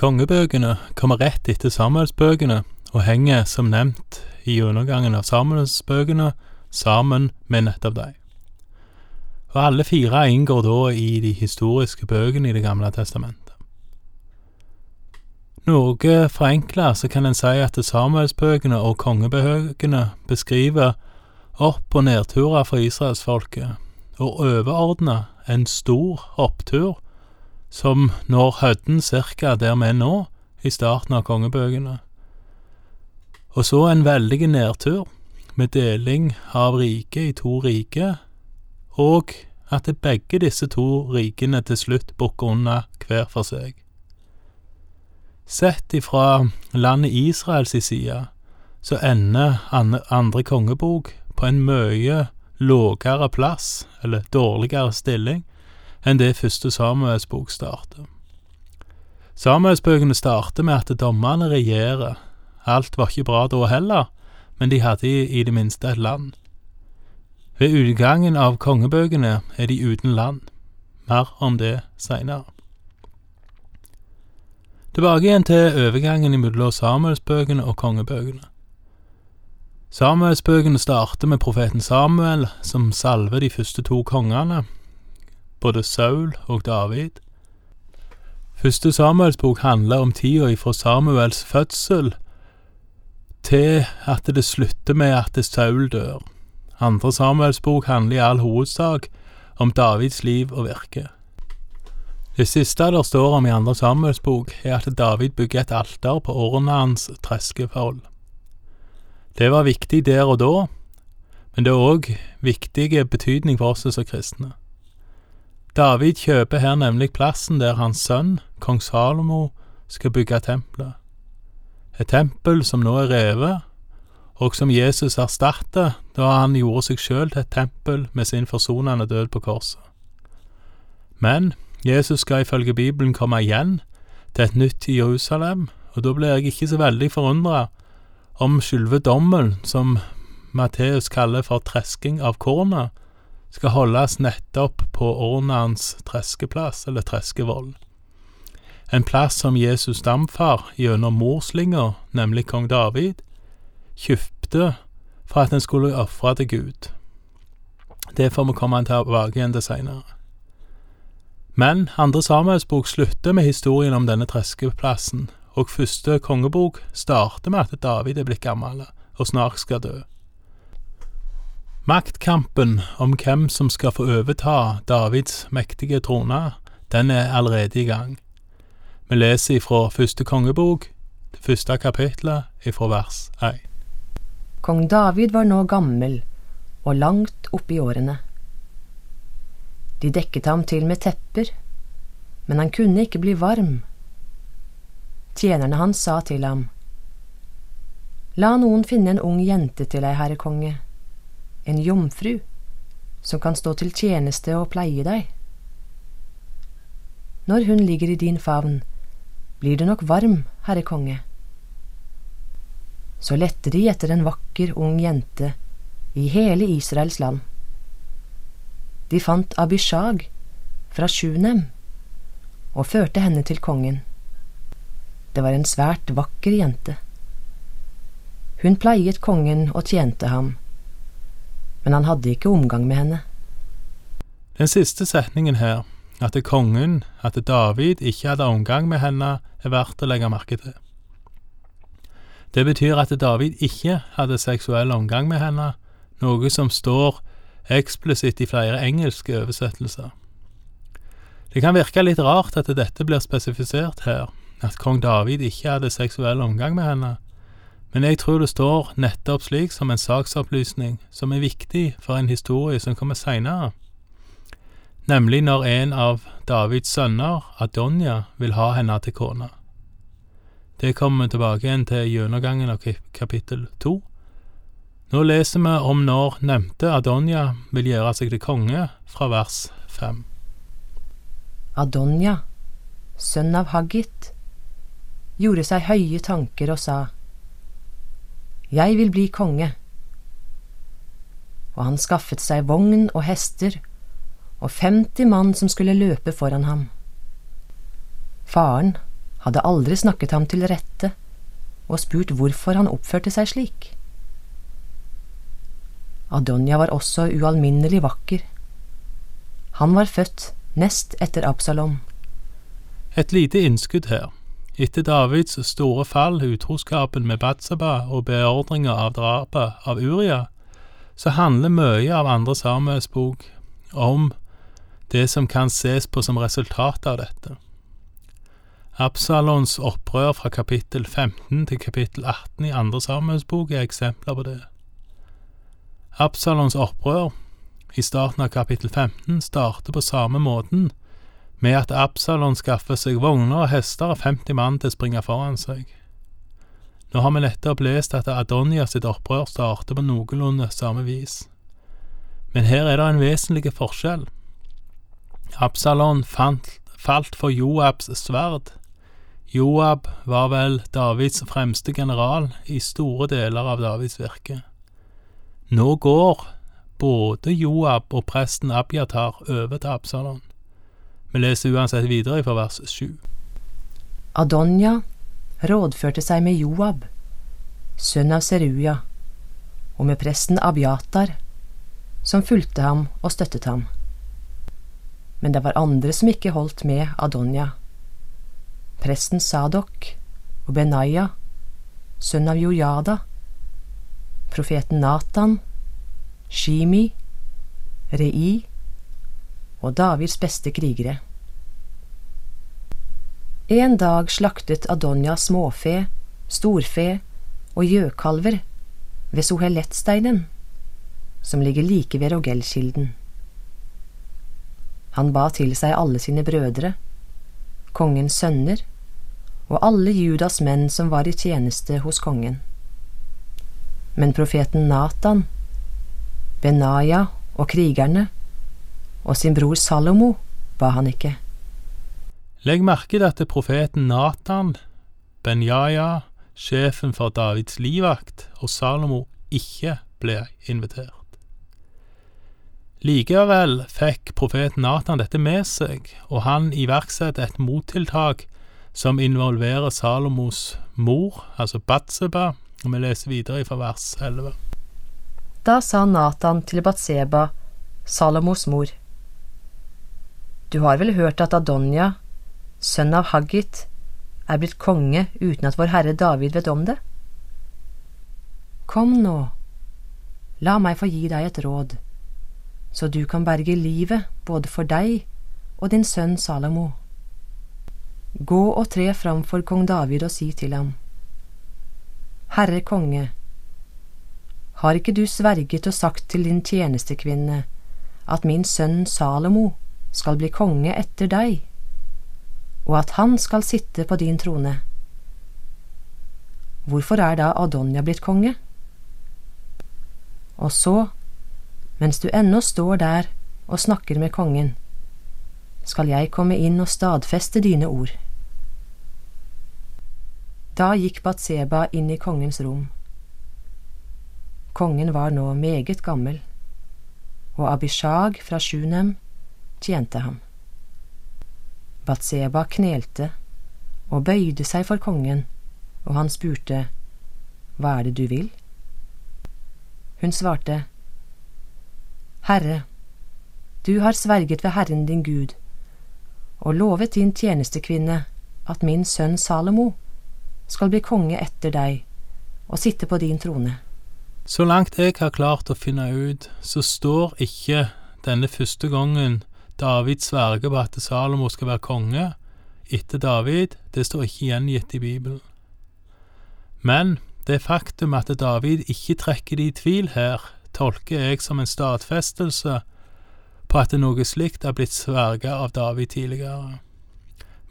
Kongebøkene kommer rett etter Samuelsbøkene og henger, som nevnt, i undergangen av Samuelsbøkene sammen med nettopp dem. Og alle fire inngår da i de historiske bøkene i Det gamle testamentet. Noe forenkla så kan en si at Samuelsbøkene og kongebøkene beskriver opp- og nedturer for israelsfolket, og overordna en stor opptur som når Hødden cirka der vi er nå, i starten av kongebøkene. Og så en veldig nedtur, med deling av riket i to rike, og at begge disse to rikene til slutt bukker unna hver for seg. Sett ifra landet Israels side, så ender andre kongebok på en mye lågere plass, eller dårligere stilling, enn det første Samuels bok starter. Samuelsbøkene starter med at dommerne regjerer. Alt var ikke bra da heller, men de hadde i det minste et land. Ved utgangen av kongebøkene er de uten land. Mer om det seinere. Tilbake igjen til overgangen mellom Samuelsbøkene og kongebøkene. Samuelsbøkene starter med profeten Samuel, som salver de første to kongene, både Saul og David. Første Samuels bok handler om tida ifra Samuels fødsel til at det slutter med at Saul dør. Andre Samuels bok handler i all hovedsak om Davids liv og virke. Det siste der står om i Andre Samuels bok, er at David bygger et alter på årene hans treskefold. Det var viktig der og da, men det er òg viktig betydning for oss som kristne. David kjøper her nemlig plassen der hans sønn, kong Salomo, skal bygge tempelet. Et tempel som nå er revet, og som Jesus erstatter da han gjorde seg sjøl til et tempel med sin forsonende død på korset. Men Jesus skal ifølge Bibelen komme igjen til et nytt Jerusalem, og da blir jeg ikke så veldig forundra om selve dommen, som Matteus kaller for tresking av kornet, skal holdes nettopp på Ornans treskeplass, eller treskevoll. En plass som Jesus stamfar gjennom morslinga, nemlig kong David, kjøpte for at en skulle ofre til Gud. Det får vi komme tilbake igjen til seinere. Men andre Samuelsbok slutter med historien om denne treskeplassen, og første kongebok starter med at David er blitt gammel og snart skal dø. Maktkampen om hvem som skal få overta Davids mektige trone, den er allerede i gang. Vi leser ifra første kongebok, det første kapitlet, ifra vers 1. Kong David var nå gammel og langt oppi årene. De dekket ham til med tepper, men han kunne ikke bli varm. Tjenerne hans sa til ham, La noen finne en ung jente til deg, herre konge en jomfru, som kan stå til tjeneste og pleie deg. Når hun ligger i din favn, blir du nok varm, herre konge. Så lette de etter en vakker, ung jente i hele Israels land. De fant Abishag fra Sjunem og førte henne til kongen. Det var en svært vakker jente. Hun pleiet kongen og tjente ham men han hadde ikke omgang med henne. Den siste setningen her, at det kongen, at David ikke hadde omgang med henne, er verdt å legge merke til. Det betyr at David ikke hadde seksuell omgang med henne, noe som står eksplisitt i flere engelske oversettelser. Det kan virke litt rart at dette blir spesifisert her, at kong David ikke hadde seksuell omgang med henne, men jeg tror det står nettopp slik som en saksopplysning som er viktig for en historie som kommer seinere, nemlig når en av Davids sønner, Adonja, vil ha henne til kone. Det kommer vi tilbake igjen til gjennomgangen av kapittel to. Nå leser vi om når nevnte Adonja vil gjøre seg til konge, fra vers fem. Adonja, sønn av Haggit, gjorde seg høye tanker og sa, jeg vil bli konge. Og han skaffet seg vogn og hester og femti mann som skulle løpe foran ham. Faren, hadde aldri snakket ham til rette og spurt hvorfor han oppførte seg slik. Adonja var også ualminnelig vakker. Han var født nest etter Absalom. Et lite innskudd her. Etter Davids store fall, utroskapen med Batsaba og beordringa av drapet av Uria, så handler mye av andre Samuels bok om det som kan ses på som resultat av dette. Absalons opprør fra kapittel 15 til kapittel 18 i andre Samuels bok er eksempler på det. Absalons opprør i starten av kapittel 15 starter på samme måten, med at Absalon skaffer seg vogner og hester og 50 mann til å springe foran seg. Nå har vi nettopp lest at Adonia sitt opprør starter på noenlunde samme vis. Men her er det en vesentlig forskjell. Absalon fant, falt for Joabs sverd. Joab var vel Davids fremste general i store deler av Davids virke. Nå går både Joab og presten Abiatar over til Absalon. Vi leser uansett videre fra vers sju. Adonja rådførte seg med Joab, sønn av Seruja, og med presten Abiatar, som fulgte ham og støttet ham. Men det var andre som ikke holdt med Adonja. Presten Sadok og Benaya, sønn av Jojada, profeten Natan, Shimi, Rei og Davids beste krigere. En dag slaktet Adonja småfe, storfe og gjøkalver ved Sohelettsteinen, som ligger like ved Rogelkilden. Han ba til seg alle sine brødre, kongens sønner og alle Judas menn som var i tjeneste hos kongen. Men profeten Natan, Benaya og krigerne og sin bror Salomo ba han ikke. Legg merke til at profeten Natan, Benjaja, sjefen for Davids livvakt, og Salomo ikke ble invitert. Likevel fikk profeten Natan dette med seg, og han iverksatte et mottiltak som involverer Salomos mor, altså Batseba, og vi leser videre fra vers 11. Da sa Natan til Batseba, Salomos mor, du har vel hørt at Adonja, sønn av Haggit, er blitt konge uten at vår herre David vet om det? Kom nå, la meg få gi deg et råd, så du kan berge livet både for deg og din sønn Salomo. Gå og tre fram for kong David og si til ham, Herre konge, har ikke du sverget og sagt til din tjenestekvinne at min sønn Salomo skal bli konge etter deg, og at han skal sitte på din trone. Hvorfor er da Adonja blitt konge? Og så, mens du ennå står der og snakker med kongen, skal jeg komme inn og stadfeste dine ord. Da gikk Batseba inn i kongens rom. Kongen var nå meget gammel, og Abishag fra Sjunem tjente ham. Batseba knelte og bøyde seg for kongen, og han spurte, Hva er det du vil? Hun svarte, Herre, du har sverget ved Herren din Gud, og lovet din tjenestekvinne at min sønn Salomo skal bli konge etter deg og sitte på din trone. Så langt jeg har klart å finne ut, så står ikke denne første gangen David sverger på at Salomo skal være konge etter David, det står ikke gjengitt i Bibelen. Men det faktum at David ikke trekker det i tvil her, tolker jeg som en stadfestelse på at noe slikt er blitt sverget av David tidligere.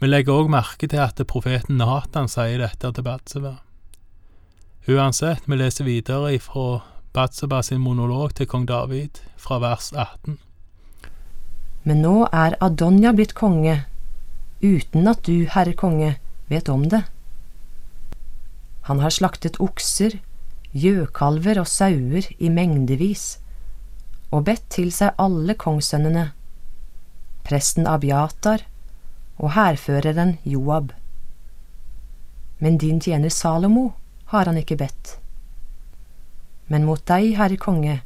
Vi legger òg merke til at profeten Nathan sier dette til Batseba. Uansett, vi leser videre ifra Batseba sin monolog til kong David, fra vers 18 men nå er Adonja blitt konge, uten at du, herre konge, vet om det. Han har slaktet okser, gjøkalver og sauer i mengdevis, og bedt til seg alle kongssønnene, presten Abiatar og hærføreren Joab. men din tjener Salomo har han ikke bedt. Men mot deg, Herre konge,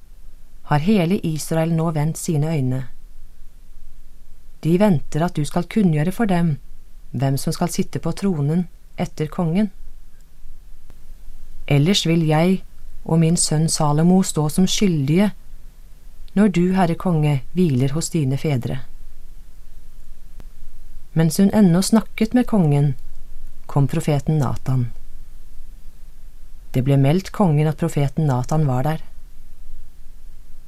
har hele Israel nå vendt sine øyne. De venter at du skal kunngjøre for dem hvem som skal sitte på tronen etter kongen. Ellers vil jeg og min sønn Salomo stå som skyldige når du, Herre konge, hviler hos dine fedre. Mens hun ennå snakket med kongen, kom profeten Natan. Det ble meldt kongen at profeten Natan var der.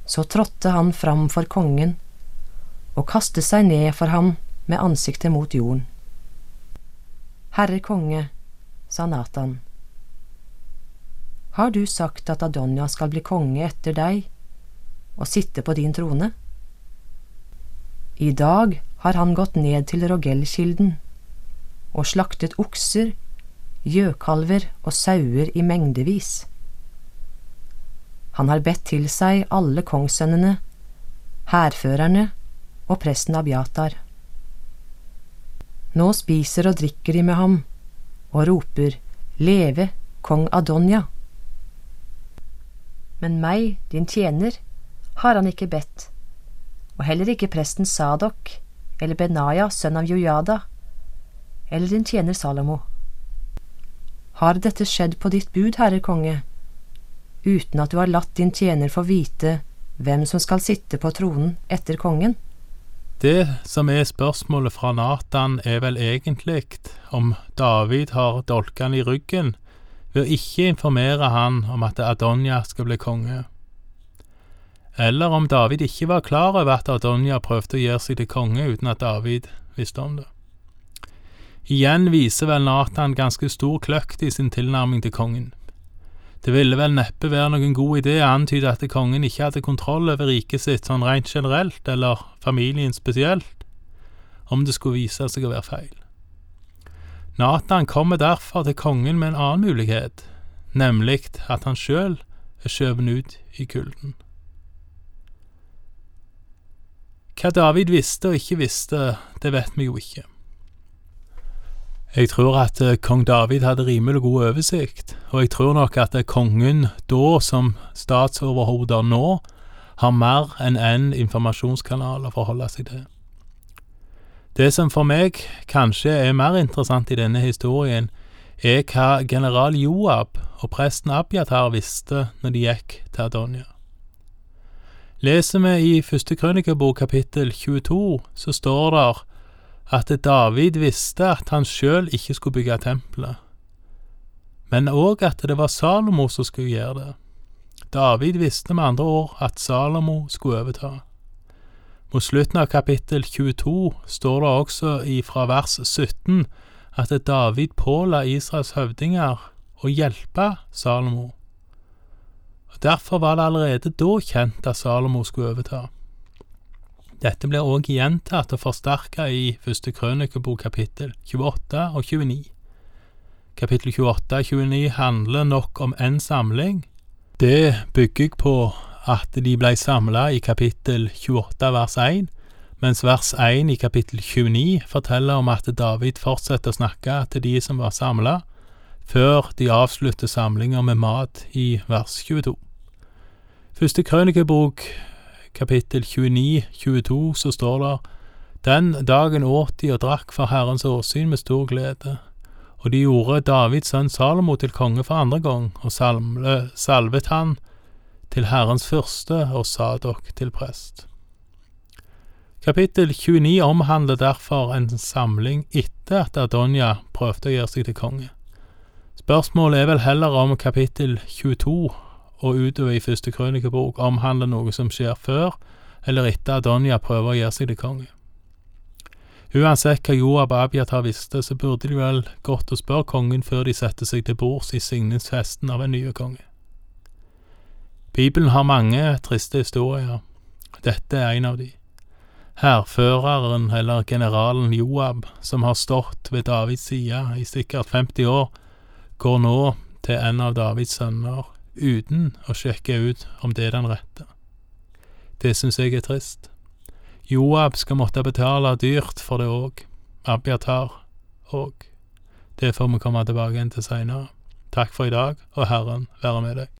Så trådte han fram for kongen og kastet seg ned for ham med ansiktet mot jorden. Herre konge, sa Natan, har du sagt at Adonja skal bli konge etter deg og sitte på din trone? I dag har han gått ned til Rogellkilden og slaktet okser, gjøkalver og sauer i mengdevis. Han har bedt til seg alle kongssønnene, hærførerne og presten Abiatar. Nå spiser og drikker de med ham og roper Leve kong Adonja. Men meg, din tjener, har han ikke bedt, og heller ikke presten Sadok eller Benaya, sønn av Jojada, eller din tjener Salomo. Har dette skjedd på ditt bud, Herre konge, uten at du har latt din tjener få vite hvem som skal sitte på tronen etter kongen? Det som er spørsmålet fra Natan, er vel egentlig om David har dolkene i ryggen ved å ikke informere han om at Adonja skal bli konge, eller om David ikke var klar over at Adonja prøvde å gjøre seg til konge uten at David visste om det. Igjen viser vel Natan ganske stor kløkt i sin tilnærming til kongen. Det ville vel neppe være noen god idé å antyde at kongen ikke hadde kontroll over riket sitt sånn rent generelt, eller familien spesielt, om det skulle vise seg å være feil. Nathan kommer derfor til kongen med en annen mulighet, nemlig at han sjøl er skjøvet ut i kulden. Hva David visste og ikke visste, det vet vi jo ikke. Jeg tror at eh, kong David hadde rimelig god oversikt, og jeg tror nok at eh, kongen da, som statsoverhoder nå, har mer enn én en informasjonskanal å forholde seg til. Det som for meg kanskje er mer interessant i denne historien, er hva general Joab og presten Abiatar visste når de gikk til Adonia. Leser vi i første krønikebok kapittel 22, så står det at David visste at han sjøl ikke skulle bygge tempelet, men òg at det var Salomo som skulle gjøre det. David visste med andre ord at Salomo skulle overta. Mot slutten av kapittel 22 står det også ifra vers 17 at David påla Israels høvdinger å hjelpe Salomo. Og Derfor var det allerede da kjent at Salomo skulle overta. Dette blir òg gjentatt og forsterka i første krønikebok kapittel 28 og 29. Kapittel 28 og 29 handler nok om én samling. Det bygger jeg på at de ble samla i kapittel 28 vers 1, mens vers 1 i kapittel 29 forteller om at David fortsetter å snakke til de som var samla, før de avslutter samlinga med mat i vers 22. Første krønikebok kapittel 29-22 så står det Den dagen åt de og drakk for Herrens åsyn med stor glede, og de gjorde Davids sønn Salomo til konge for andre gang, og salmle, salvet han til Herrens første og Sadok til prest. Kapittel 29 omhandler derfor en samling etter at Adonja prøvde å gjøre seg til konge. Spørsmålet er vel heller om kapittel 22 og utover i første krønikebok omhandler noe som skjer før eller etter at Donja prøver å gjøre seg til konge. Uansett hva Joab og Abiatar visste, så burde de vel gått og spørre kongen før de setter seg til bords i signingsfesten av en nye konge. Bibelen har mange triste historier. Dette er en av de. Hærføreren, eller generalen Joab, som har stått ved Davids side i sikkert 50 år, går nå til en av Davids sønner uten å sjekke ut om det er den rette. Det syns jeg er trist. Joab skal måtte betale dyrt for det òg, Abiatar òg. Det får vi komme tilbake igjen til seinere. Takk for i dag, og Herren være med deg.